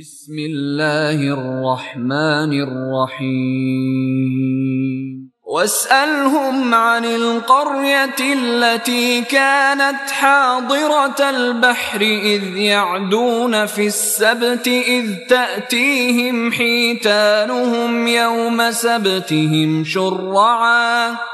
بسم الله الرحمن الرحيم. واسألهم عن القرية التي كانت حاضرة البحر إذ يعدون في السبت إذ تأتيهم حيتانهم يوم سبتهم شرعاً.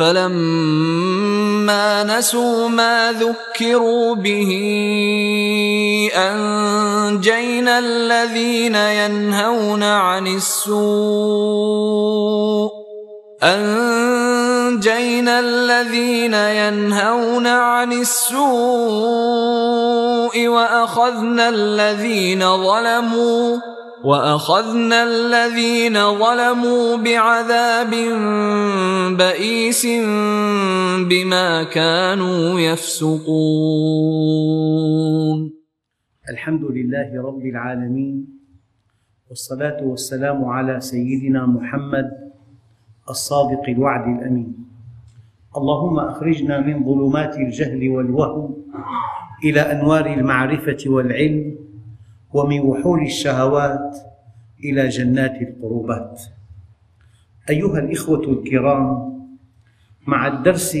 فلما نسوا ما ذكروا به أنجينا الذين ينهون عن السوء أنجينا الذين ينهون عن السوء وأخذنا الذين ظلموا وأخذنا الذين ظلموا بعذاب بئيس بما كانوا يفسقون. الحمد لله رب العالمين والصلاة والسلام على سيدنا محمد الصادق الوعد الأمين. اللهم أخرجنا من ظلمات الجهل والوهم إلى أنوار المعرفة والعلم ومن وحول الشهوات إلى جنات القربات. أيها الإخوة الكرام مع الدرس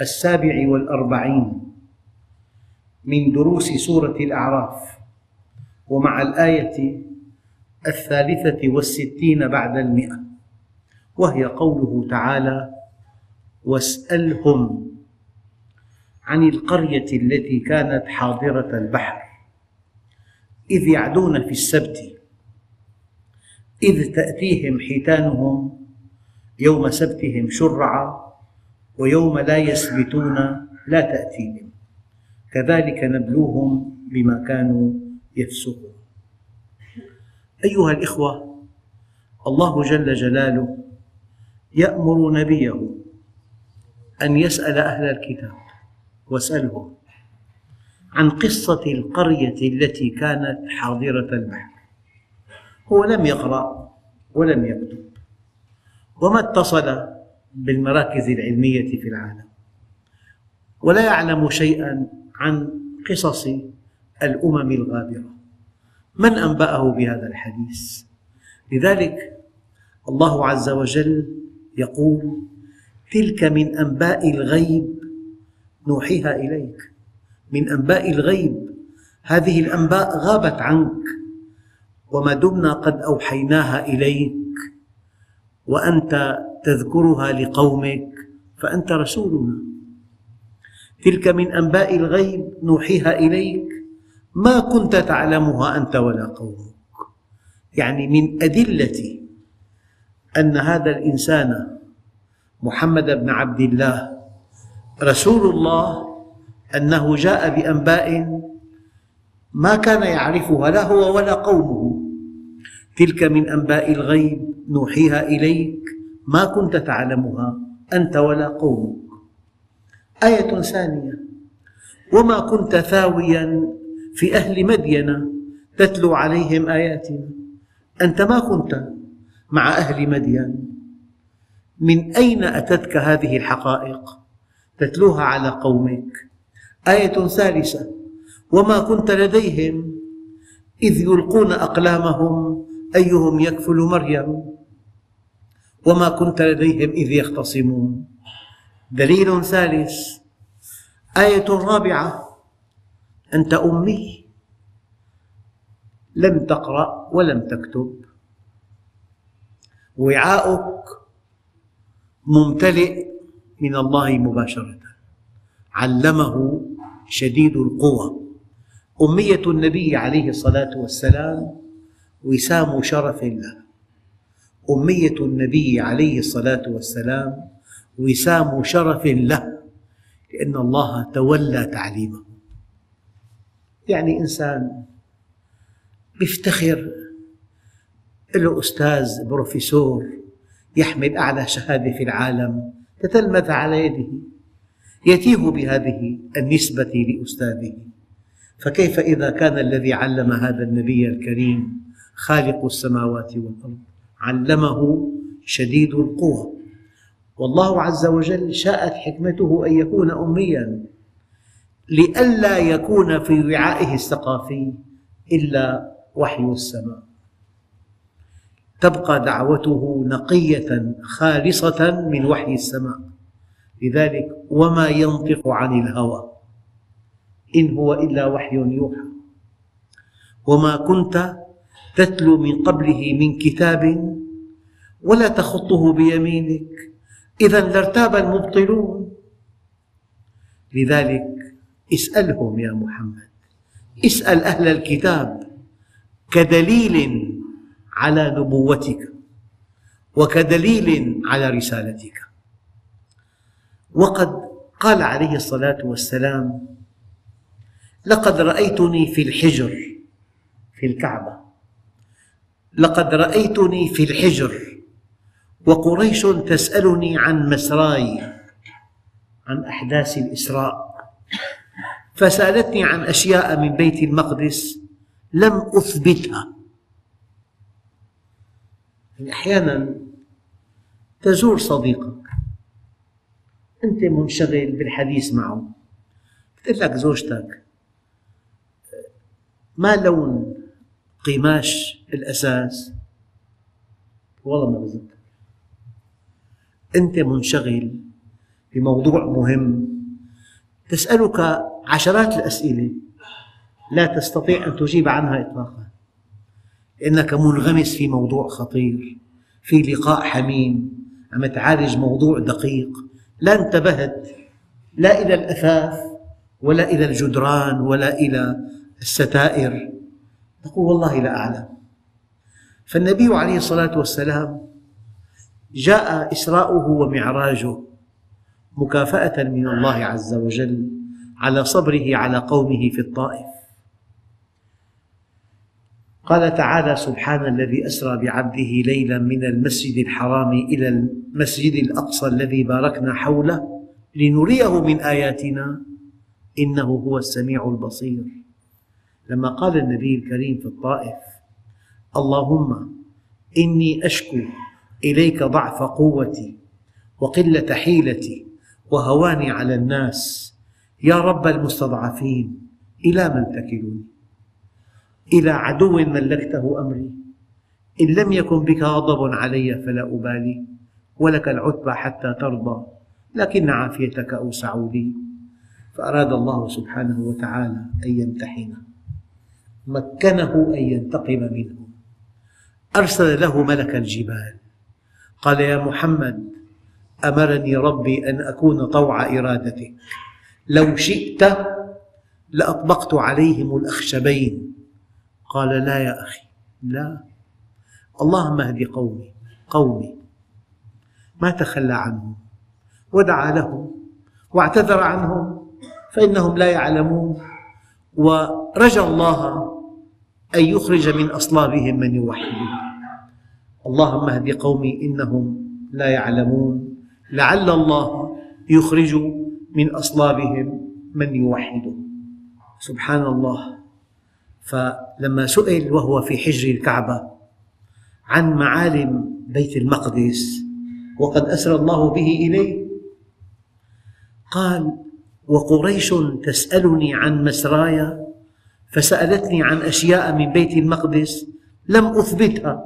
السابع والأربعين من دروس سورة الأعراف ومع الآية الثالثة والستين بعد المئة وهي قوله تعالى واسألهم عن القرية التي كانت حاضرة البحر إذ يعدون في السبت إذ تأتيهم حيتانهم يوم سبتهم شرعا ويوم لا يسبتون لا تأتيهم كذلك نبلوهم بما كانوا يفسقون. أيها الإخوة الله جل جلاله يأمر نبيه أن يسأل أهل الكتاب واسألهم عن قصة القرية التي كانت حاضرة البحر هو لم يقرأ ولم يكتب. وما اتصل بالمراكز العلمية في العالم. ولا يعلم شيئا عن قصص الأمم الغابرة. من أنبأه بهذا الحديث؟ لذلك الله عز وجل يقول تلك من أنباء الغيب نوحيها إليك. من أنباء الغيب. هذه الأنباء غابت عنك وما دمنا قد أوحيناها إليك وأنت تذكرها لقومك فأنت رسولنا. تلك من أنباء الغيب نوحيها إليك. ما كنت تعلمها أنت ولا قومك. يعني من أدلة أن هذا الإنسان محمد بن عبد الله رسول الله أنه جاء بأنباء ما كان يعرفها لا هو ولا قومه. تلك من أنباء الغيب نوحيها إليك. ما كنت تعلمها أنت ولا قومك. آية ثانية. وما كنت ثاويا في أهل مدين تتلو عليهم آياتنا. أنت ما كنت مع أهل مدين. من أين أتتك هذه الحقائق؟ تتلوها على قومك. آية ثالثة. وما كنت لديهم إذ يلقون أقلامهم أيهم يكفل مريم. وما كنت لديهم إذ يختصمون. دليل ثالث. آية رابعة. أنت أمي. لم تقرأ ولم تكتب. وعاؤك ممتلئ من الله مباشرة. علمه شديد القوى أمية النبي عليه الصلاة والسلام وسام شرف له. أمية النبي عليه الصلاة والسلام وسام شرف له لأن الله تولى تعليمه. يعني إنسان يفتخر له أستاذ بروفيسور يحمل أعلى شهادة في العالم تتلمذ على يده. يتيه بهذه النسبة لأستاذه. فكيف إذا كان الذي علم هذا النبي الكريم خالق السماوات والأرض؟ علمه شديد القوى والله عز وجل شاءت حكمته أن يكون أميا. لئلا يكون في وعائه الثقافي إلا وحي السماء. تبقى دعوته نقية خالصة من وحي السماء. لذلك وما ينطق عن الهوى إن هو إلا وحي يوحى. وما كنت تتلو من قبله من كتاب ولا تخطه بيمينك إذا لارتاب المبطلون. لذلك اسألهم يا محمد اسأل أهل الكتاب كدليل على نبوتك وكدليل على رسالتك. وقد قال عليه الصلاة والسلام لقد رأيتني في الحجر في الكعبة. لقد رأيتني في الحجر وقريش تسألني عن مسراي عن أحداث الإسراء. فسألتني عن أشياء من بيت المقدس لم أثبتها. يعني أحيانا تزور صديقك أنت منشغل بالحديث معه. تقول لك زوجتك ما لون قماش الأساس؟ والله ما بذكر أنت منشغل بموضوع مهم. تسألك عشرات الأسئلة. لا تستطيع أن تجيب عنها إطلاقا. لأنك منغمس في موضوع خطير في لقاء حميم عم تعالج موضوع دقيق. لا انتبهت لا إلى الأثاث ولا إلى الجدران ولا إلى الستائر. تقول والله لا أعلم. فالنبي عليه الصلاة والسلام جاء إسراؤه ومعراجه مكافأة من الله عز وجل على صبره على قومه في الطائف. قال تعالى سبحان الذي أسرى بعبده ليلا من المسجد الحرام إلى المسجد الأقصى الذي باركنا حوله لنريه من آياتنا إنه هو السميع البصير. لما قال النبي الكريم في الطائف اللهم إني أشكو إليك ضعف قوتي وقلة حيلتي وهواني على الناس. يا رب المستضعفين إلى من تكلني؟ إلى عدو ملكته أمري. إن لم يكن بك غضب علي فلا أبالي ولك العتبى حتى ترضى لكن عافيتك أوسع لي. فأراد الله سبحانه وتعالى أن يمتحنه مكنه أن ينتقم منه. أرسل له ملك الجبال. قال يا محمد أمرني ربي أن أكون طوع إرادتك. لو شئت لأطبقت عليهم الأخشبين. قال لا يا أخي لا. اللهم اهد قومي قومي. ما تخلى عنهم ودعا لهم واعتذر عنهم فإنهم لا يعلمون. ورجى الله أن يخرج من أصلابهم من يوحده اللهم اهد قومي إنهم لا يعلمون. لعل الله يخرج من أصلابهم من يوحده سبحان الله. فلما سئل وهو في حجر الكعبة عن معالم بيت المقدس وقد أسرى الله به إليه قال وقريش تسألني عن مسراي فسألتني عن أشياء من بيت المقدس لم أثبتها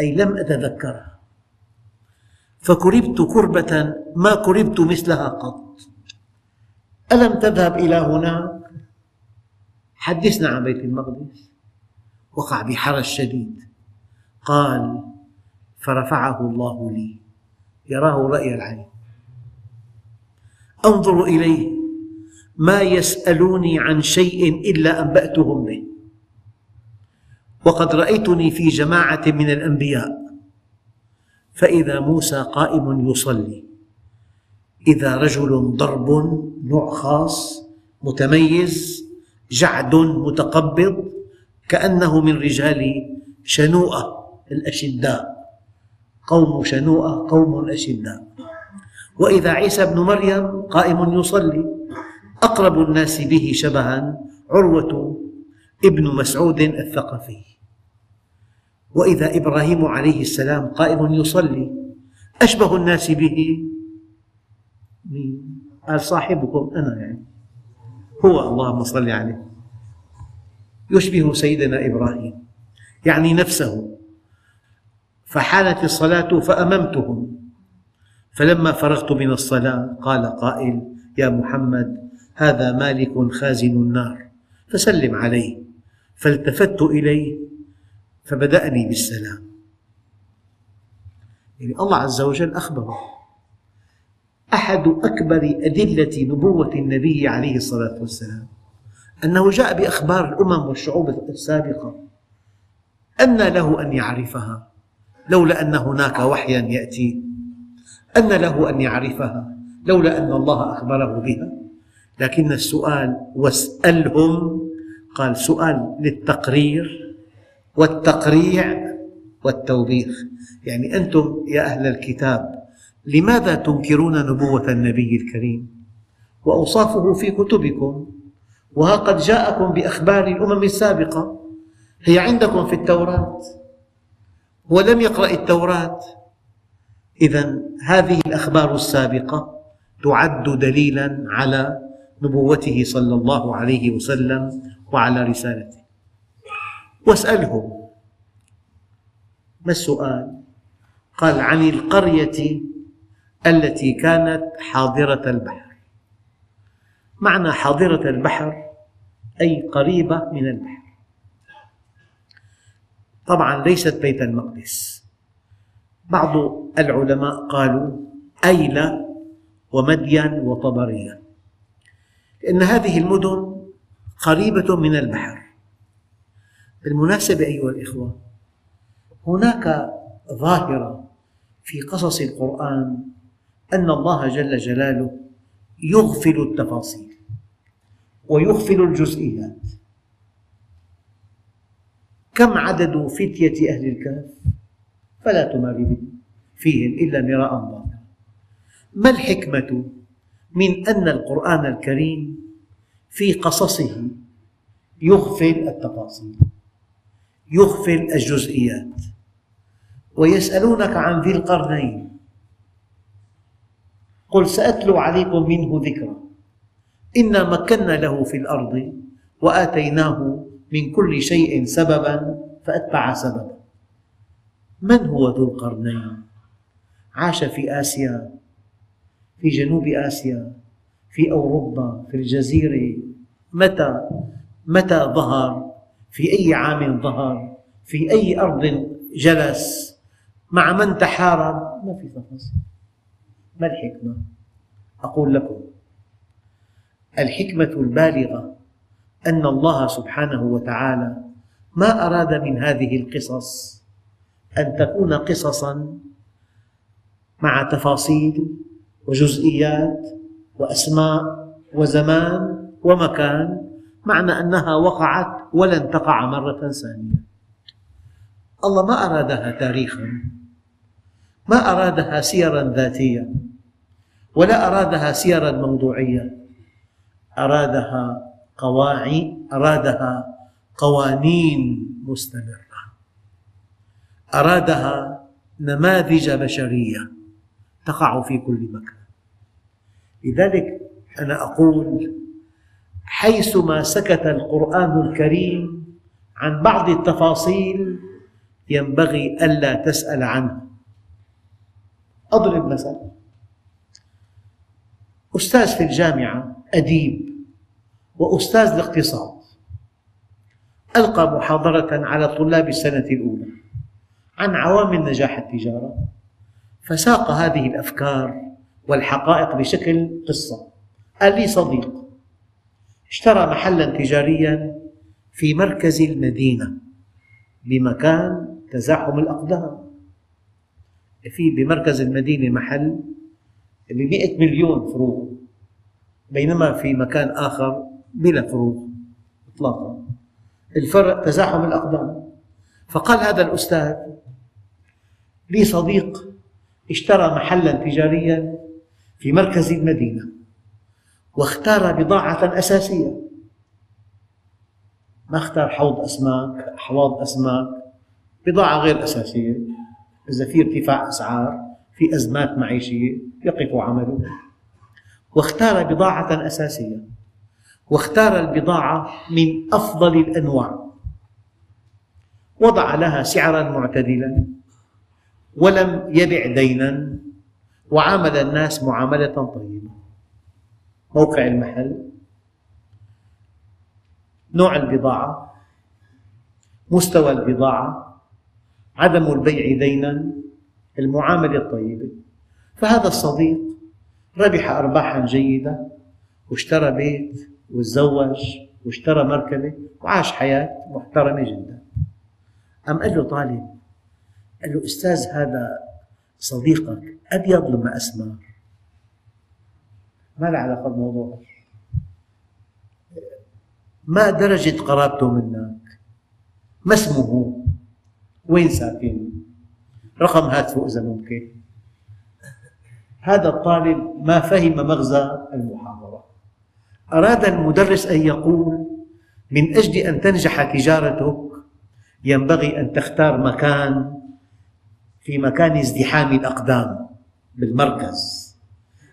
أي لم أتذكرها فكربت كربة ما كربت مثلها قط. ألم تذهب إلى هناك حدثنا عن بيت المقدس وقع بحرج شديد. قال فرفعه الله لي يراه رأي العين. أنظر إليه ما يسألوني عن شيء إلا أنبأتهم به. وقد رأيتني في جماعة من الأنبياء فإذا موسى قائم يصلي. إذا رجل ضرب نوع خاص متميز جعد متقبض كأنه من رجال شنوءة الأشداء. قوم شنوءة قوم أشداء. وإذا عيسى بن مريم قائم يصلي أقرب الناس به شبها عروة ابن مسعود الثقفي. وإذا إبراهيم عليه السلام قائم يصلي أشبه الناس به. قال صاحبكم أنا يعني. هو اللهم صل عليه. يشبه سيدنا إبراهيم يعني نفسه. فحانت الصلاة فأممتهم. فلما فرغت من الصلاة قال قائل يا محمد هذا مالك خازن النار فسلم عليه. فالتفت إليه فبدأني بالسلام. يعني الله عز وجل أخبره. أحد أكبر أدلة نبوة النبي عليه الصلاة والسلام أنه جاء بأخبار الأمم والشعوب السابقة أن له أن يعرفها لولا أن هناك وحيا يأتي أن له أن يعرفها لولا أن الله أخبره بها. لكن السؤال واسألهم قال سؤال للتقرير والتقريع والتوبيخ. يعني أنتم يا أهل الكتاب لماذا تنكرون نبوة النبي الكريم؟ وأوصافه في كتبكم وها قد جاءكم بأخبار الأمم السابقة. هي عندكم في التوراة. هو لم يقرأ التوراة. إذا هذه الأخبار السابقة تعد دليلا على نبوته صلى الله عليه وسلم وعلى رسالته. واسألهم. ما السؤال؟ قال عن القرية التي كانت حاضرة البحر. معنى حاضرة البحر أي قريبة من البحر. طبعا ليست بيت المقدس. بعض العلماء قالوا أيلة ومدين وطبرية لأن هذه المدن قريبة من البحر. بالمناسبة أيها الإخوة هناك ظاهرة في قصص القرآن أن الله جل جلاله يغفل التفاصيل ويغفل الجزئيات. كم عدد فتية أهل الكهف؟ فلا تماري فيهم إلا مراء ظاهرا ما الحكمة من أن القرآن الكريم في قصصه يغفل التفاصيل يغفل الجزئيات؟ ويسألونك عن ذي القرنين قل سأتلو عليكم منه ذكرا. إنا مكنا له في الأرض وآتيناه من كل شيء سببا فأتبع سببا. من هو ذو القرنين؟ عاش في آسيا في جنوب آسيا في أوروبا في الجزيرة. متى؟ متى ظهر؟ في أي عام ظهر؟ في أي أرض جلس؟ مع من تحارب؟ ما في تفاصيل. ما الحكمة؟ أقول لكم. الحكمة البالغة أن الله سبحانه وتعالى ما أراد من هذه القصص أن تكون قصصا مع تفاصيل وجزئيات وأسماء وزمان ومكان معنى أنها وقعت ولن تقع مرة ثانية. الله ما أرادها تاريخا ما أرادها سيرا ذاتية ولا أرادها سيرا موضوعية أرادها قواعد أرادها قوانين مستمرة. أرادها نماذج بشرية تقع في كل مكان. لذلك أنا أقول حيثما سكت القرآن الكريم عن بعض التفاصيل ينبغي ألا تسأل عنه. أضرب مثل أستاذ في الجامعة أديب وأستاذ الاقتصاد ألقى محاضرة على طلاب السنة الأولى عن عوامل نجاح التجارة فساق هذه الأفكار والحقائق بشكل قصة. قال لي صديق اشترى محلا تجاريا في مركز المدينة بمكان تزاحم الأقدام. في بمركز المدينة محل بمئة مليون فروغ بينما في مكان آخر بلا فروغ إطلاقا. الفرق تزاحم الأقدام. فقال هذا الأستاذ لي صديق اشترى محلا تجاريا في مركز المدينة واختار بضاعة أساسية. ما اختار حوض أسماك أحواض أسماك بضاعة غير أساسية إذا في ارتفاع أسعار في أزمات معيشية. يقف عمله. واختار بضاعة أساسية. واختار البضاعة من أفضل الأنواع. وضع لها سعرا معتدلا. ولم يبع دينا. وعامل الناس معاملة طيبة. موقع المحل. نوع البضاعة. مستوى البضاعة. عدم البيع دينا. المعاملة الطيبة. فهذا الصديق ربح أرباحا جيدة واشترى بيت وتزوج واشترى مركبة وعاش حياة محترمة جدا. أم قال له طالب قال له أستاذ هذا صديقك أبيض لما أسمر؟ ما له علاقة بالموضوع ما درجة قرابته منك؟ ما اسمه؟ وين ساكن؟ رقم هاتفه إذا ممكن. هذا الطالب ما فهم مغزى المحاضرة. أراد المدرس أن يقول من أجل أن تنجح تجارتك ينبغي أن تختار مكان في مكان ازدحام الأقدام بالمركز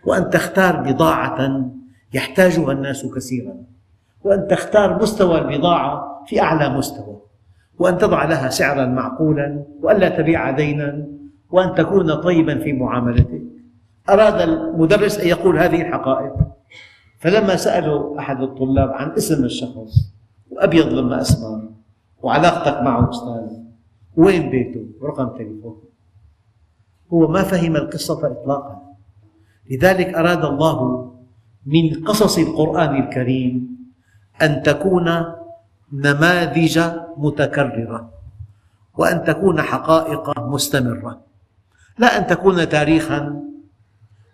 وأن تختار بضاعة يحتاجها الناس كثيرا وأن تختار مستوى البضاعة في أعلى مستوى وأن تضع لها سعرا معقولا وألا تبيع دينا وأن تكون طيبا في معاملتك. أراد المدرس أن يقول هذه الحقائق. فلما سأله أحد الطلاب عن اسم الشخص وأبيض لما أسمر وعلاقتك معه أستاذ وين بيته؟ ورقم تليفونه هو ما فهم القصة إطلاقا. لذلك أراد الله من قصص القرآن الكريم أن تكون نماذج متكررة وأن تكون حقائق مستمرة. لا أن تكون تاريخا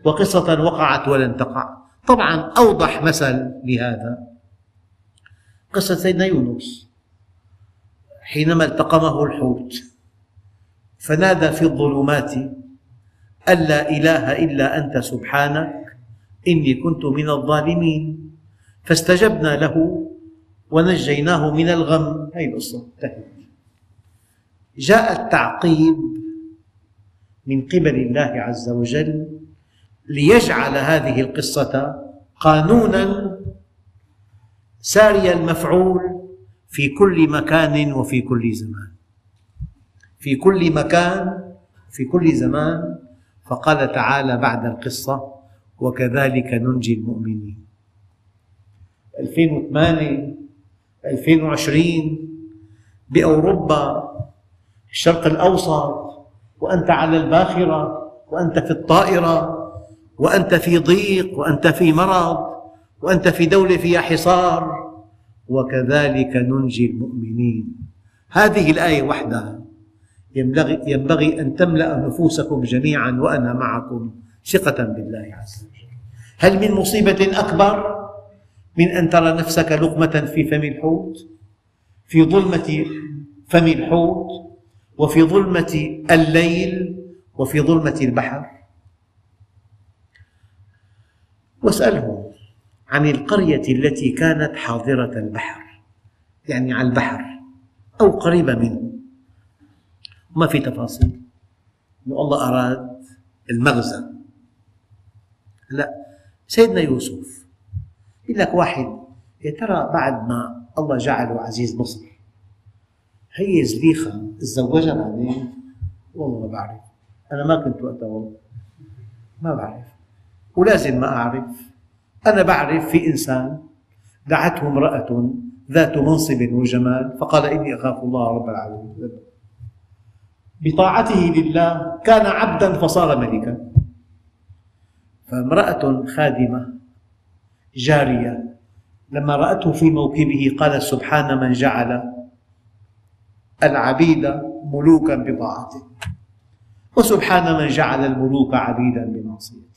وقصة وقعت ولن تقع. طبعا أوضح مثل لهذا. قصة سيدنا يونس. حينما التقمه الحوت فنادى في الظلمات أن لا إله إلا أنت سبحانك إني كنت من الظالمين. فاستجبنا له ونجيناه من الغم. هذه القصة؟ انتهت. جاء التعقيب من قبل الله عز وجل ليجعل هذه القصة قانونا ساري المفعول في كل مكان وفي كل زمان. في كل مكان في كل زمان. فقال تعالى بعد القصة وكذلك ننجي المؤمنين. 2008 2020 بأوروبا الشرق الأوسط وأنت على الباخرة وأنت في الطائرة. وأنت في ضيق وأنت في مرض وأنت في دولة فيها حصار. وكذلك ننجي المؤمنين. هذه الآية وحدها ينبغي أن تملأ نفوسكم جميعا وأنا معكم ثقة بالله عز وجل. هل من مصيبة أكبر من أن ترى نفسك لقمة في فم الحوت؟ في ظلمة فم الحوت وفي ظلمة الليل وفي ظلمة البحر؟ واسألهم عن القرية التي كانت حاضرة البحر يعني على البحر أو قريبة منه. ما في تفاصيل؟ أن الله أراد المغزى. لا سيدنا يوسف يقول لك واحد يا ترى بعد ما الله جعله عزيز مصر هي زليخة تزوجها بعدين؟ والله ما بعرف. أنا ما كنت وقتها والله ما بعرف. ولازم ما أعرف. أنا بعرف في إنسان دعته امرأة ذات منصب وجمال فقال إني أخاف الله رب العالمين. بطاعته لله كان عبدا فصار ملكا. فامرأة خادمة جارية لما رأته في موكبه قالت سبحان من جعل العبيد ملوكا بطاعته وسبحان من جعل الملوك عبيدا بمعصيته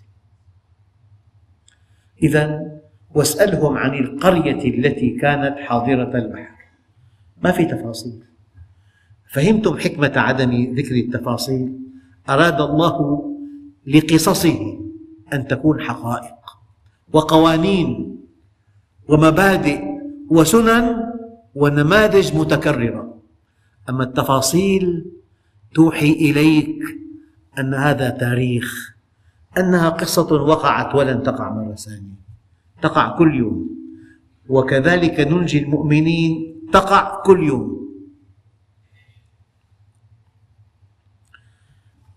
إذا واسألهم عن القرية التي كانت حاضرة البحر. ما في تفاصيل. فهمتم حكمة عدم ذكر التفاصيل؟ أراد الله لقصصه أن تكون حقائق وقوانين ومبادئ وسنن ونماذج متكررة. أما التفاصيل توحي إليك أن هذا تاريخ أنها قصة وقعت ولن تقع مرة ثانية. تقع كل يوم. وكذلك ننجي المؤمنين تقع كل يوم.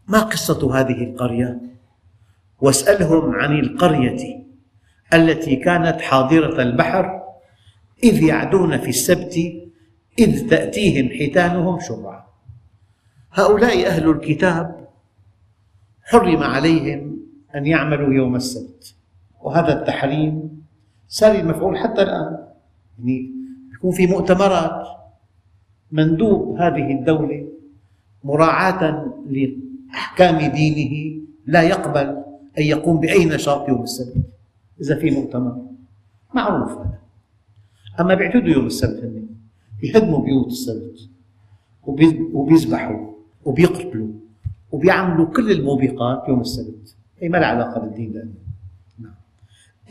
ما قصة هذه القرية؟ واسألهم عن القرية التي كانت حاضرة البحر إذ يعدون في السبت إذ تأتيهم حيتانهم شرعا. هؤلاء أهل الكتاب حرم عليهم أن يعملوا يوم السبت. وهذا التحريم ساري المفعول حتى الآن. يعني يكون في مؤتمرات مندوب هذه الدولة مراعاة لأحكام دينه لا يقبل أن يقوم بأي نشاط يوم السبت إذا في مؤتمر. معروف هذا. أما بيعتدوا يوم السبت بيهدموا بيوت السبت وبيذبحوا وبيقتلوا وبيعملوا كل الموبقات يوم السبت. أي ما لها علاقة بالدين لأنه. نعم.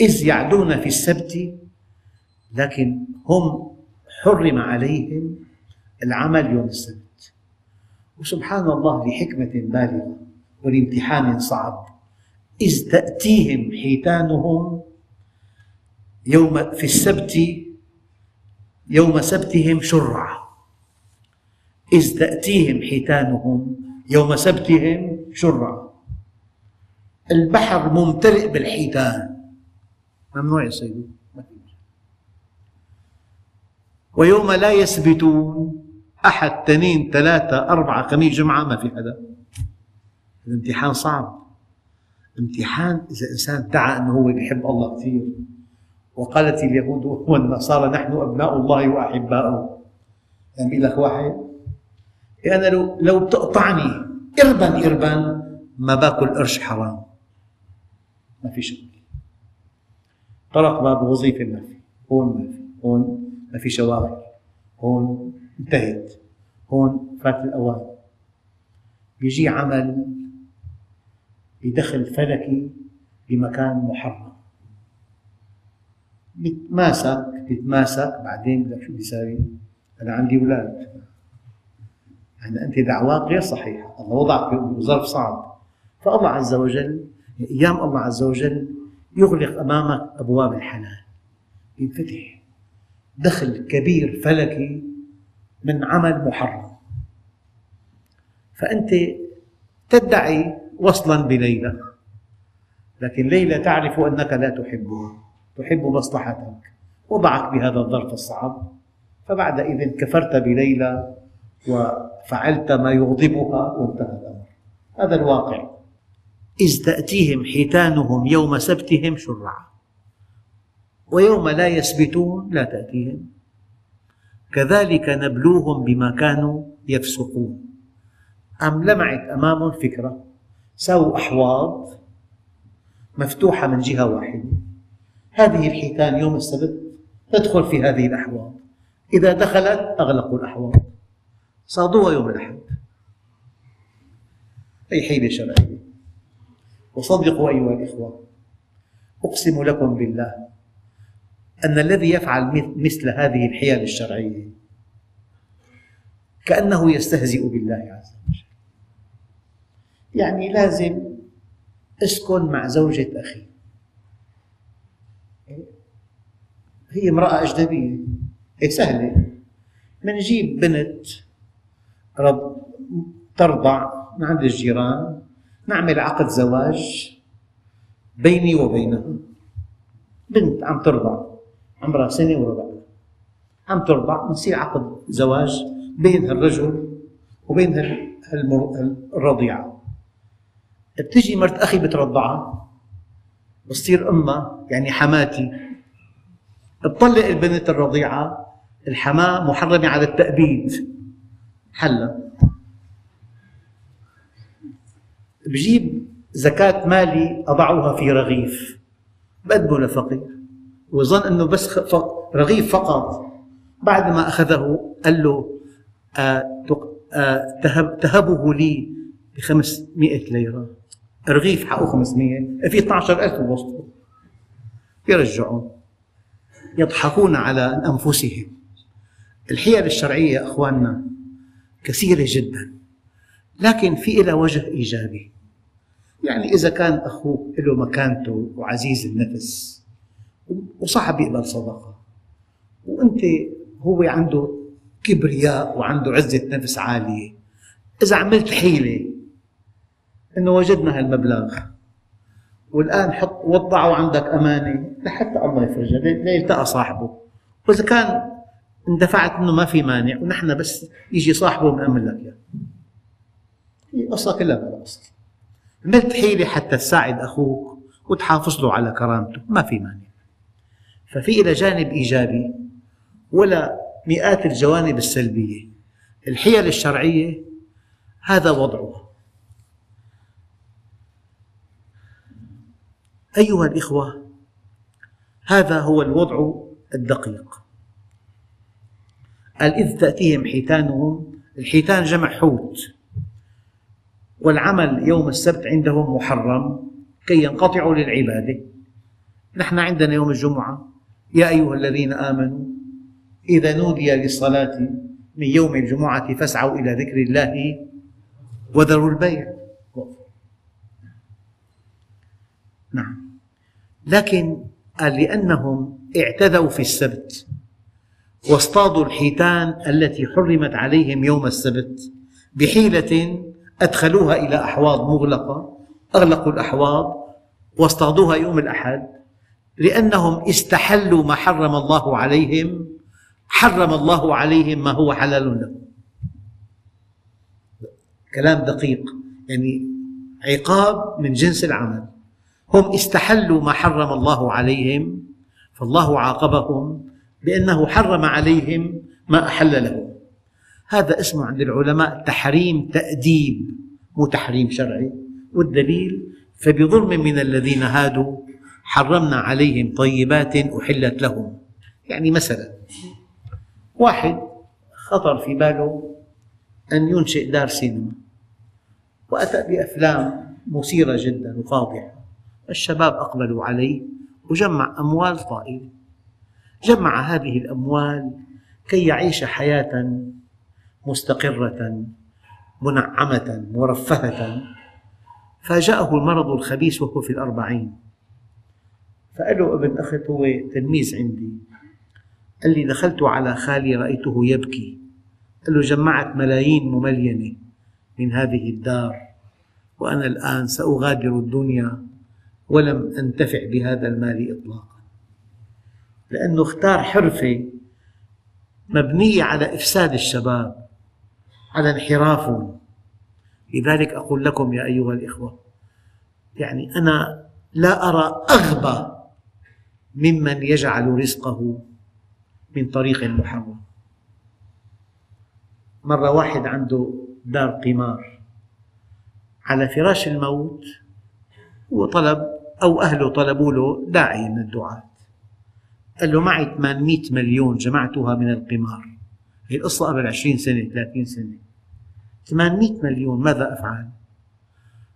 إذ يعدون في السبت لكن هم حرم عليهم العمل يوم السبت. وسبحان الله لحكمة بالغة ولامتحان صعب. إذ تأتيهم حيتانهم يوم في السبت يوم سبتهم شرعا إذ تأتيهم حيتانهم يوم سبتهم شرعا البحر ممتلئ بالحيتان. ممنوع يصيدوا ويوم لا يسبتون أحد اثنين ثلاثة أربعة خميس جمعة ما في حدا. الامتحان صعب. امتحان إذا إنسان ادعى أنه هو يحب الله كثير. وقالت اليهود والنصارى نحن أبناء الله وأحباؤه. يعني لك واحد أنا لو لو بتقطعني إربا إربا ما باكل قرش حرام. ما في شغل طرق باب وظيفة ما في. هون ما في. هون ما في شواغل هون انتهت. هون فات الأوان. بيجي عمل بدخل فلكي بمكان محرم. بتماسك بتماسك بعدين بدك شو بيساوي؟ أنا عندي أولاد. يعني أنت دعواك غير صحيحة. الله وضعك بظرف صعب. فالله عز وجل أيام الله عز وجل يغلق أمامك أبواب الحلال ينفتح. دخل كبير فلكي من عمل محرم. فأنت تدعي وصلا بليلى لكن ليلى تعرف أنك لا تحبها. تحب مصلحتك. وضعك بهذا الظرف الصعب. فبعدئذ كفرت بليلى وفعلت ما يغضبها وانتهى الأمر. هذا الواقع. إذ تأتيهم حيتانهم يوم سبتهم شرعا. ويوم لا يسبتون لا تأتيهم. كذلك نبلوهم بما كانوا يفسقون. أم لمعت أمامهم فكرة سووا أحواض مفتوحة من جهة واحدة. هذه الحيتان يوم السبت تدخل في هذه الأحواض. إذا دخلت أغلقوا الأحواض. صادوها يوم الأحد. أي حيلة شرعية. وصدقوا أيها الإخوة أقسم لكم بالله أن الذي يفعل مثل هذه الحيل الشرعية كأنه يستهزئ بالله عز وجل. يعني لازم أسكن مع زوجة أخي. هي امرأة أجنبية. هي سهلة. بنجيب بنت رب ترضع من عند الجيران نعمل عقد زواج بيني وبينها بنت عم ترضع عمرها سنة وربع. عم ترضع بنصير عقد زواج بين الرجل وبين الرضيعة بتجي مرت أخي بترضعها بتصير أمها يعني حماتي. بطلق البنت الرضيعة الحماة محرمة على التأبيد. حلا. بجيب زكاة مالي أضعها في رغيف. بقدمه لفقير. وظن أنه بس رغيف فقط. بعد ما أخذه قال له آه، آه، تهبه لي ب 500 ليرة. رغيف حقه 500 في 12000 بوسطه يرجعون. يضحكون على أنفسهم. الحيل الشرعية أخواننا كثيرة جدا. لكن في لها وجه إيجابي. يعني إذا كان أخوك له مكانته وعزيز النفس وصعب يقبل صدقة وأنت هو عنده كبرياء وعنده عزة نفس عالية. إذا عملت حيلة أنه وجدنا هالمبلغ والآن حط وضعه عندك أمانة لحتى الله يفرجها ليلتقى صاحبه. وإذا كان اندفعت أنه ما في مانع ونحن بس يجي صاحبه بنأمن لك إياه. هي القصة كلها بلا أصل عملت حيلة حتى تساعد أخوك وتحافظ له على كرامته ما في مانع. ففي إلى جانب إيجابي ولا مئات الجوانب السلبية. الحيل الشرعية هذا وضعها أيها الإخوة هذا هو الوضع الدقيق. قال إذ تأتيهم حيتانهم الحيتان جمع حوت. والعمل يوم السبت عندهم محرم كي ينقطعوا للعبادة. نحن عندنا يوم الجمعة. يا أيها الذين آمنوا إذا نودي للصلاة من يوم الجمعة فاسعوا إلى ذكر الله وذروا البيع. نعم. لكن قال لأنهم اعتدوا في السبت واصطادوا الحيتان التي حرمت عليهم يوم السبت بحيلة أدخلوها إلى أحواض مغلقة أغلقوا الأحواض واصطادوها يوم الأحد لأنهم استحلوا ما حرم الله عليهم حرم الله عليهم ما هو حلال لهم. كلام دقيق يعني عقاب من جنس العمل. هم استحلوا ما حرم الله عليهم فالله عاقبهم بأنه حرم عليهم ما أحل لهم. هذا اسمه عند العلماء تحريم تأديب مو تحريم شرعي. والدليل فبظلم من الذين هادوا حرمنا عليهم طيبات أحلت لهم. يعني مثلا واحد خطر في باله أن ينشئ دار سينما وأتى بأفلام مثيرة جدا وفاضحة. الشباب أقبلوا عليه وجمع أموال طائلة. جمع هذه الأموال كي يعيش حياة مستقرة منعمة مرفهة. فاجأه المرض الخبيث وهو في الأربعين. فقال له أبن أخت هو تلميذ عندي. قال لي دخلت على خالي رأيته يبكي. قال له جمعت ملايين مملينة من هذه الدار وأنا الآن سأغادر الدنيا ولم أنتفع بهذا المال إطلاقا. لأنه اختار حرفة مبنية على إفساد الشباب. على انحرافهم لذلك أقول لكم يا أيها الإخوة يعني أنا لا أرى أغبى ممن يجعل رزقه من طريق محرم. مرة واحد عنده دار قمار على فراش الموت هو طلب أو أهله طلبوا له داعي من الدعاة. قال له معي 800 مليون جمعتها من القمار. هي القصة قبل 20 سنة 30 سنة. 800 مليون ماذا أفعل؟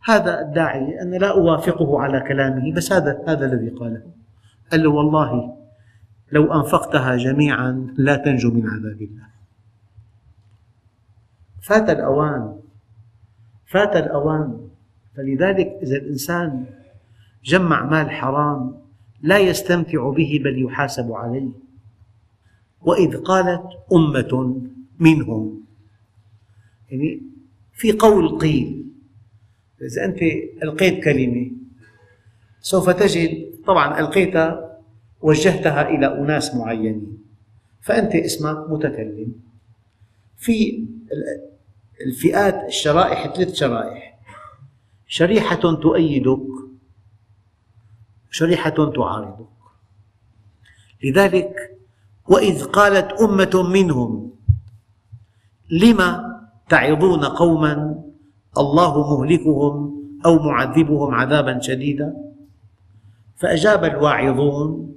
هذا الداعي أنا لا أوافقه على كلامه بس هذا هذا الذي قاله. قال له والله لو أنفقتها جميعا لا تنجو من عذاب الله. فات الأوان فات الأوان. فلذلك إذا الإنسان جمع مال حرام لا يستمتع به بل يحاسب عليه. وإذ قالت أمة منهم يعني في قول قيل. إذا أنت ألقيت كلمة سوف تجد طبعا ألقيتها وجهتها إلى أناس معينين فأنت اسمك متكلم. في الفئات الشرائح ثلاث شرائح. شريحة تؤيدك شريحة تعارضك. لذلك وإذ قالت أمة منهم لم تعظون قوما الله مهلكهم أو معذبهم عذابا شديدا؟ فأجاب الواعظون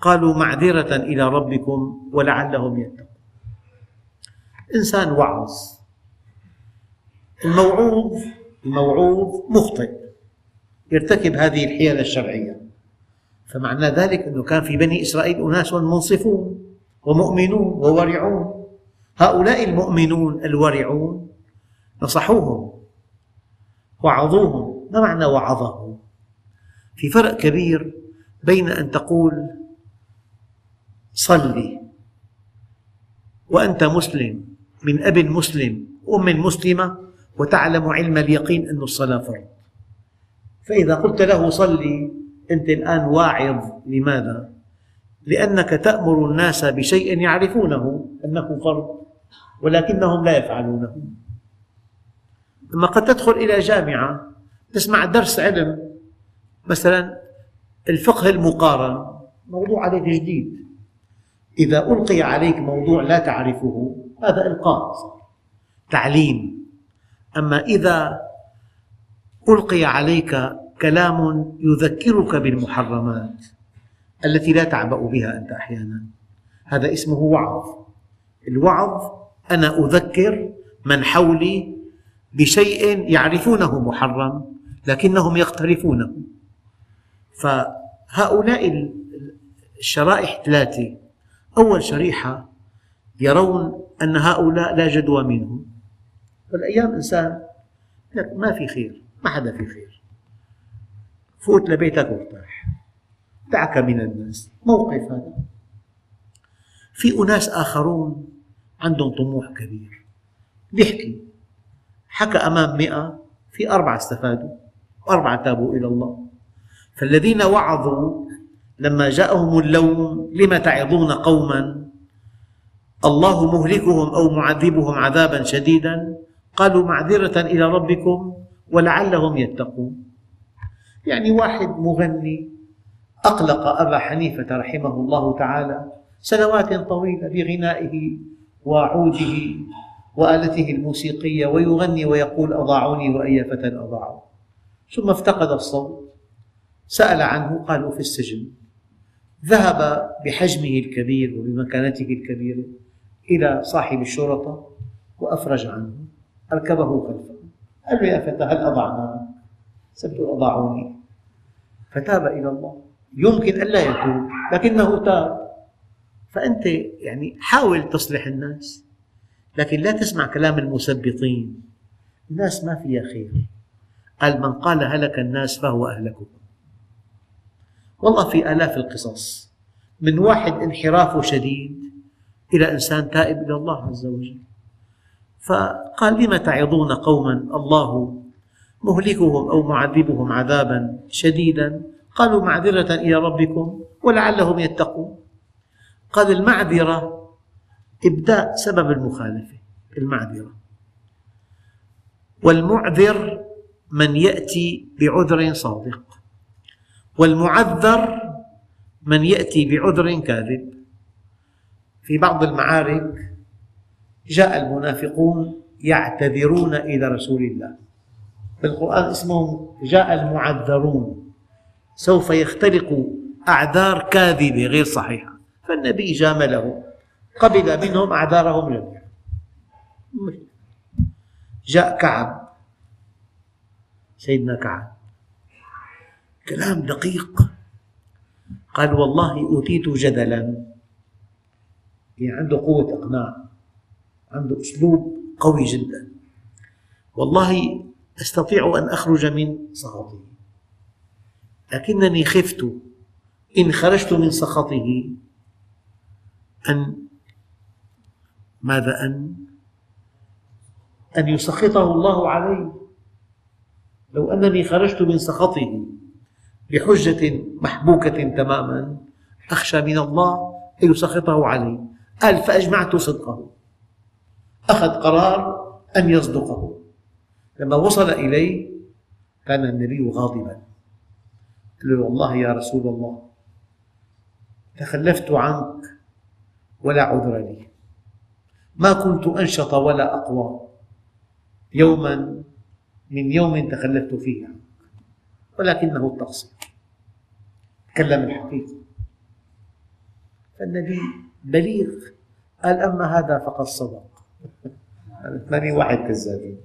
قالوا معذرة إلى ربكم ولعلهم يتقون. إنسان وعظ. الموعوظ الموعوظ مخطئ. يرتكب هذه الحيل الشرعية. فمعنى ذلك أنه كان في بني إسرائيل أناس منصفون ومؤمنون وورعون. هؤلاء المؤمنون الورعون نصحوهم وعظوهم. ما معنى وعظه في فرق كبير بين أن تقول صلي وأنت مسلم من أب مسلم وأم مسلمة وتعلم علم اليقين أن الصلاة فرض. فإذا قلت له صلي أنت الآن واعظ. لماذا؟ لأنك تأمر الناس بشيء يعرفونه أنه فرض. ولكنهم لا يفعلونه. أما قد تدخل إلى جامعة تسمع درس علم مثلا الفقه المقارن موضوع عليك جديد. إذا ألقي عليك موضوع لا تعرفه هذا إلقاء تعليم. أما إذا ألقي عليك كلام يذكرك بالمحرمات التي لا تعبأ بها أنت أحيانا هذا اسمه وعظ. الوعظ أنا أذكر من حولي بشيء يعرفونه محرم لكنهم يقترفونه. فهؤلاء الشرائح ثلاثة أول شريحة يرون أن هؤلاء لا جدوى منهم. والأيام إنسان لك ما في خير ما حدا في خير. فوت لبيتك وارتاح. دعك من الناس. موقف هذا. في أناس آخرون عندهم طموح كبير. بيحكي حكى أمام مئة في أربعة استفادوا وأربعة تابوا إلى الله. فالذين وعظوا لما جاءهم اللوم لم تعظون قوما؟ الله مهلكهم أو معذبهم عذابا شديدا؟ قالوا معذرة إلى ربكم ولعلهم يتقون. يعني واحد مغني أقلق أبا حنيفة رحمه الله تعالى سنوات طويلة بغنائه وعوده وآلته الموسيقية ويغني ويقول أضاعوني وأي فتى أضاعوا ثم افتقد الصوت سأل عنه قالوا في السجن. ذهب بحجمه الكبير وبمكانته الكبيرة إلى صاحب الشرطة وأفرج عنه. أركبه خلفه. قال له يا فتى هل أضعناك؟ سبت أضاعوني. فتاب إلى الله. يمكن ألا يتوب لكنه تاب. فأنت يعني حاول تصلح الناس لكن لا تسمع كلام المثبطين الناس ما فيها خير. قال من قال هلك الناس فهو أهلكهم. والله في آلاف القصص. من واحد انحرافه شديد إلى إنسان تائب إلى الله عز وجل. فقال لم تعظون قوما الله مهلكهم أو معذبهم عذابا شديدا؟ قالوا معذرة إلى ربكم ولعلهم يتقون. قال المعذرة إبداء سبب المخالفة المعذرة. والمعذر من يأتي بعذر صادق. والمعذر من يأتي بعذر كاذب. في بعض المعارك جاء المنافقون يعتذرون إلى رسول الله. في القرآن اسمهم جاء المعذرون. سوف يختلق أعذار كاذبة غير صحيحة. فالنبي جاملهم قبل منهم أعذارهم جميعا جاء كعب. سيدنا كعب. كلام دقيق. قال والله أوتيت جدلا. يعني عنده قوة إقناع. عنده أسلوب قوي جدا. والله أستطيع أن أخرج من سخطه. لكنني خفت. إن خرجت من سخطه أن ماذا أن؟ أن يسخطه الله علي لو أنني خرجت من سخطه بحجة محبوكة تماما أخشى من الله أن يسخطه علي قال فأجمعت صدقه. أخذ قرار أن يصدقه. لما وصل إليه كان النبي غاضبا. قال له والله يا رسول الله تخلفت عنك ولا عذر لي. ما كنت أنشط ولا أقوى يوما من يوم تخلفت فيه عنك ولكنه التقصير. تكلم الحقيقة. فالنبي بليغ. قال أما هذا فقد صدق. ثاني واحد كذابين.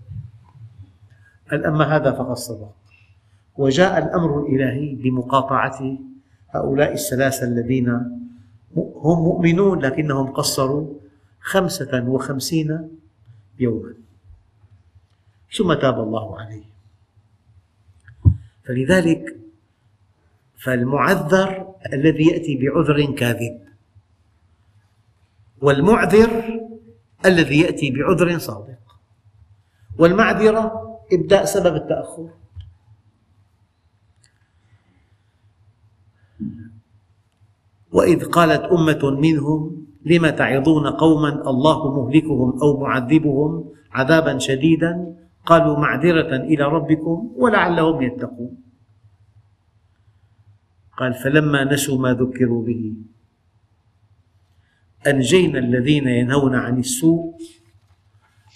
قال أما هذا فقد صدق. وجاء الأمر الإلهي بمقاطعة هؤلاء الثلاثة الذين هم مؤمنون لكنهم قصروا خمسة وخمسين يوما. ثم تاب الله عليه. فلذلك فالمعذر الذي يأتي بعذر كاذب والمعذر الذي يأتي بعذر صادق والمعذرة إبداء سبب التأخر. وإذ قالت أمة منهم لم تعظون قوما الله مهلكهم أو معذبهم عذابا شديدا؟ قالوا معذرة إلى ربكم ولعلهم يتقون. قال فلما نسوا ما ذكروا به أنجينا الذين ينهون عن السوء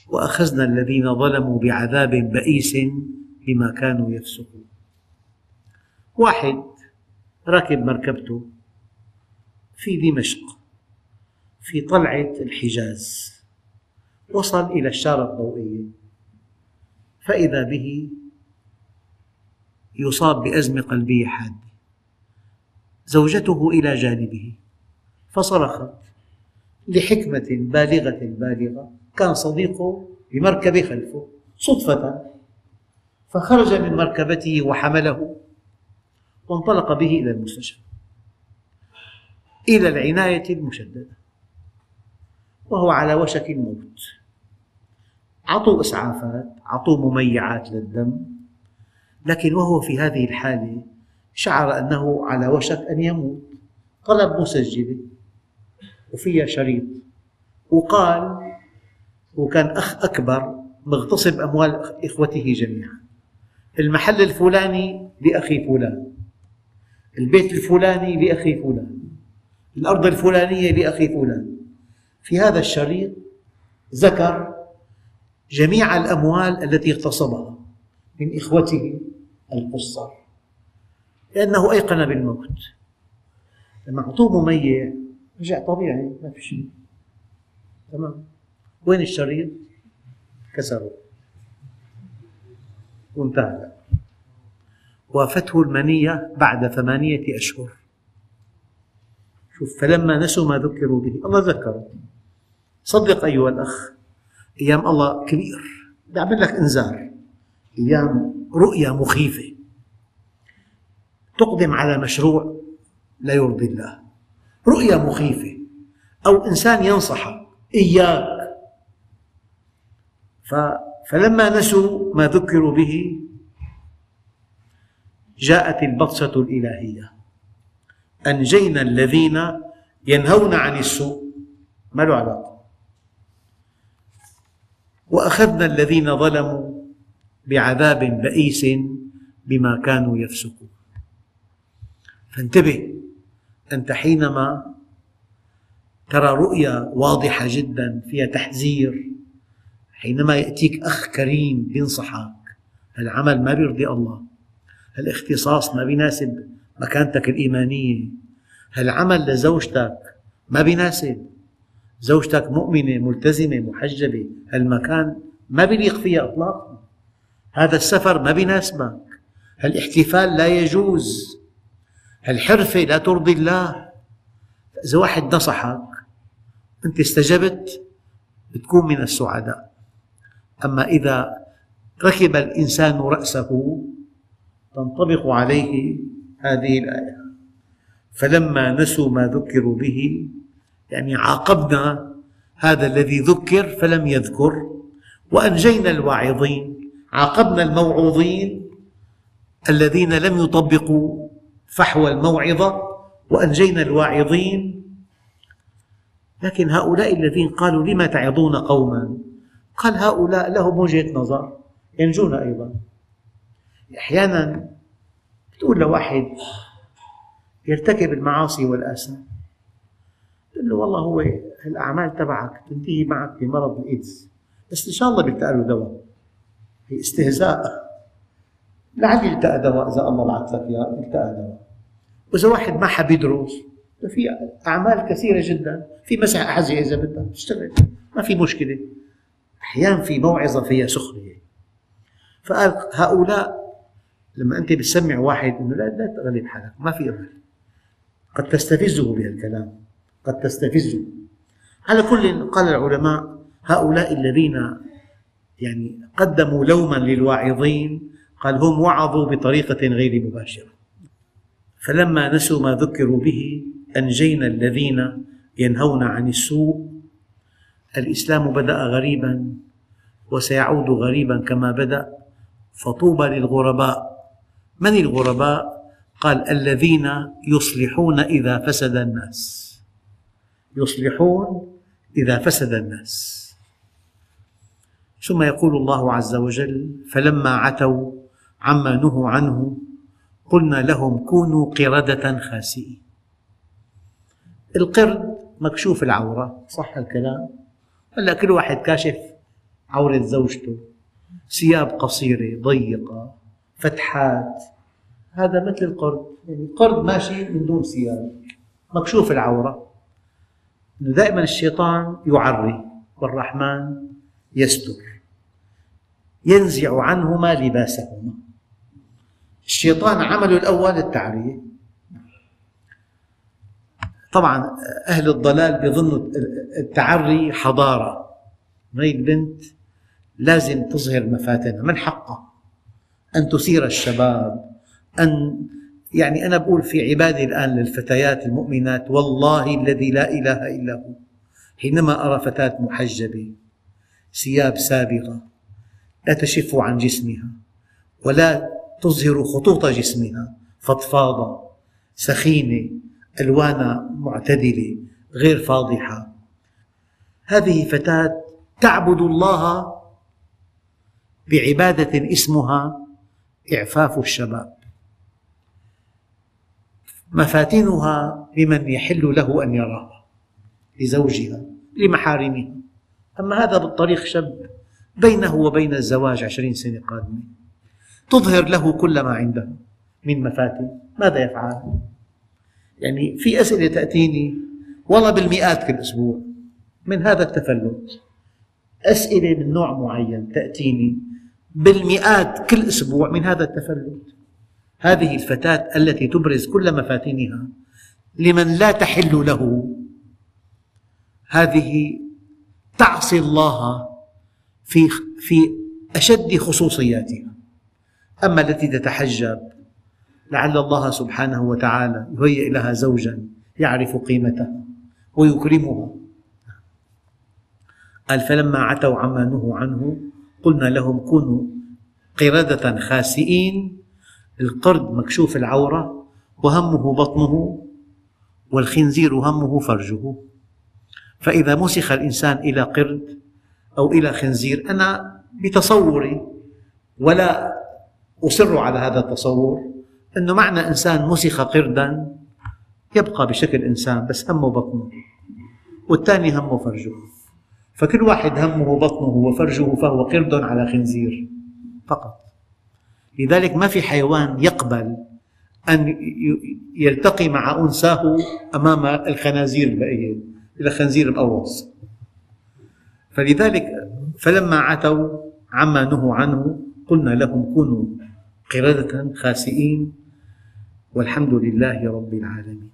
وأخذنا الذين ظلموا بعذاب بئيس بما كانوا يفسقون. واحد راكب مركبته. في دمشق في طلعة الحجاز وصل إلى الشارة الضوئية فإذا به يصاب بأزمة قلبية حادة. زوجته إلى جانبه فصرخت لحكمة بالغة بالغة. كان صديقه بمركبة خلفه صدفة. فخرج من مركبته وحمله وانطلق به إلى المستشفى. إلى العناية المشددة وهو على وشك الموت. أعطوه إسعافات أعطوه مميعات للدم لكن وهو في هذه الحالة شعر أنه على وشك أن يموت. طلب مسجلة وفيها شريط وقال وكان أخ أكبر مغتصب أموال إخوته جميعا. المحل الفلاني لأخي فلان البيت الفلاني لأخي فلان. الأرض الفلانية لأخي فلان. في هذا الشريط ذكر جميع الأموال التي اغتصبها من إخوته القصر لأنه أيقن بالموت. لما أعطوه مميع رجع طبيعي ما في شيء. تمام؟ وين الشريط؟ كسره. وانتهى. وافته المنية بعد ثمانية أشهر. شوف فلما نسوا ما ذكروا به الله ذكره. صدق أيها الأخ أيام الله كبير. بيعمل لك إنذار. أيام رؤيا مخيفة. تقدم على مشروع لا يرضي الله. رؤيا مخيفة. أو إنسان ينصحك إياك. فلما نسوا ما ذكروا به جاءت البطشة الإلهية. أنجينا الذين ينهون عن السوء. ما له علاقة. وأخذنا الذين ظلموا بعذاب بئيس بما كانوا يفسقون. فانتبه أنت حينما ترى رؤيا واضحة جدا فيها تحذير حينما يأتيك أخ كريم ينصحك العمل ما بيرضي الله؟ الاختصاص ما بيناسب مكانتك الإيمانية. هالعمل لزوجتك ما بيناسب. زوجتك مؤمنة ملتزمة محجبة. هالمكان ما بيليق فيها إطلاقا. هذا السفر ما بيناسبك. هالاحتفال لا يجوز. هالحرفة لا ترضي الله. إذا واحد نصحك أنت استجبت بتكون من السعداء. أما إذا ركب الإنسان رأسه تنطبق عليه هذه الآية. فلما نسوا ما ذكروا به يعني عاقبنا هذا الذي ذكر فلم يذكر. وأنجينا الواعظين عاقبنا الموعوظين الذين لم يطبقوا فحوى الموعظة. وأنجينا الواعظين لكن هؤلاء الذين قالوا لم تعظون قوما؟ قال هؤلاء لهم وجهة نظر ينجون أيضا. أحيانا تقول لواحد يرتكب المعاصي والآثام قل له والله هو الأعمال تبعك تنتهي معك بمرض الإيدز. بس إن شاء الله بيلتقى له دواء. هي استهزاء. لعل يلتقى دواء إذا الله بعث لك إياه يلتقى دواء. وإذا واحد ما حب يدرس في أعمال كثيرة جدا في مسح أحذية إذا بدك تشتغل ما في مشكلة. أحيانا في موعظة فيها سخرية. فقال هؤلاء لما أنت بتسمع واحد أنه لا لا تغلب حالك ما في أمل قد تستفزه بهالكلام قد تستفزه. على كل قال العلماء هؤلاء الذين يعني قدموا لوما للواعظين قال هم وعظوا بطريقة غير مباشرة. فلما نسوا ما ذكروا به أنجينا الذين ينهون عن السوء. الإسلام بدأ غريبا وسيعود غريبا كما بدأ. فطوبى للغرباء. من الغرباء؟ قال الذين يصلحون إذا فسد الناس. يصلحون إذا فسد الناس. ثم يقول الله عز وجل فلما عتوا عما نهوا عنه قلنا لهم كونوا قردة خاسئين. القرد مكشوف العورة صح الكلام؟ هلا كل واحد كاشف عورة زوجته؟ ثياب قصيرة ضيقة. فتحات. هذا مثل القرد يعني قرد ماشي من دون ثياب مكشوف العورة. دائما الشيطان يعري والرحمن يستر. ينزع عنهما لباسهما. الشيطان عمله الأول التعرية طبعا أهل الضلال بيظنوا التعري حضارة. هي البنت لازم تظهر مفاتنها. من حقها؟ أن تثير الشباب أن يعني أنا بقول في عبادي الآن للفتيات المؤمنات والله الذي لا إله إلا هو. حينما أرى فتاة محجبة ثياب سابغة لا تشف عن جسمها ولا تظهر خطوط جسمها فضفاضة سخينة ألوانها معتدلة غير فاضحة. هذه فتاة تعبد الله بعبادة اسمها إعفاف الشباب. مفاتنها لمن يحل له أن يراها لزوجها لمحارمها أما هذا بالطريق شاب بينه وبين الزواج عشرين سنة قادمة. تظهر له كل ما عنده من مفاتن. ماذا يفعل؟ يعني في أسئلة تأتيني والله بالمئات كل أسبوع من هذا التفلت. أسئلة من نوع معين تأتيني بالمئات كل أسبوع من هذا التفلت هذه الفتاة التي تبرز كل مفاتنها لمن لا تحل له. هذه تعصي الله في في أشد خصوصياتها. أما التي تتحجب لعل الله سبحانه وتعالى يهيئ لها زوجا يعرف قيمتها ويكرمها قال فلما عتوا عما نهوا عنه قلنا لهم كونوا قردة خاسئين القرد مكشوف العورة وهمه بطنه والخنزير همه فرجه. فإذا مسخ الإنسان إلى قرد أو إلى خنزير أنا بتصوري ولا أصر على هذا التصور أنه معنى إنسان مسخ قردا يبقى بشكل إنسان بس همه بطنه والثاني همه فرجه. فكل واحد همه بطنه وفرجه فهو قرد على خنزير. فقط. لذلك ما في حيوان يقبل أن يلتقي مع أنثاه أمام الخنازير البقية إلى خنزير مقوص فلذلك فلما عتوا عما نهوا عنه قلنا لهم كونوا قردة خاسئين والحمد لله رب العالمين.